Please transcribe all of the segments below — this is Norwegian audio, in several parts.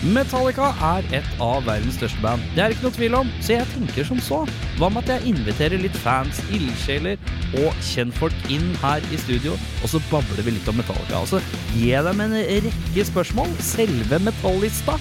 Metallica er et av verdens største band. Det er ikke noe tvil om, så jeg tenker som så. Hva med at jeg inviterer litt fans, ildsjeler og kjentfolk inn her i studio, og så babler vi litt om Metallica. Og så gir dem en rekke spørsmål, selve metallista.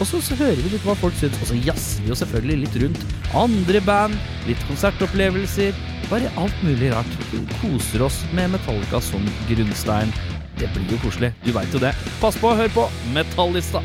Og så, så hører vi litt hva folk syns, og så jazzer vi jo selvfølgelig litt rundt andre band, litt konsertopplevelser, bare alt mulig rart. Vi koser oss med Metallica som grunnstein. Det blir jo koselig, du veit jo det. Pass på å høre på Metallista.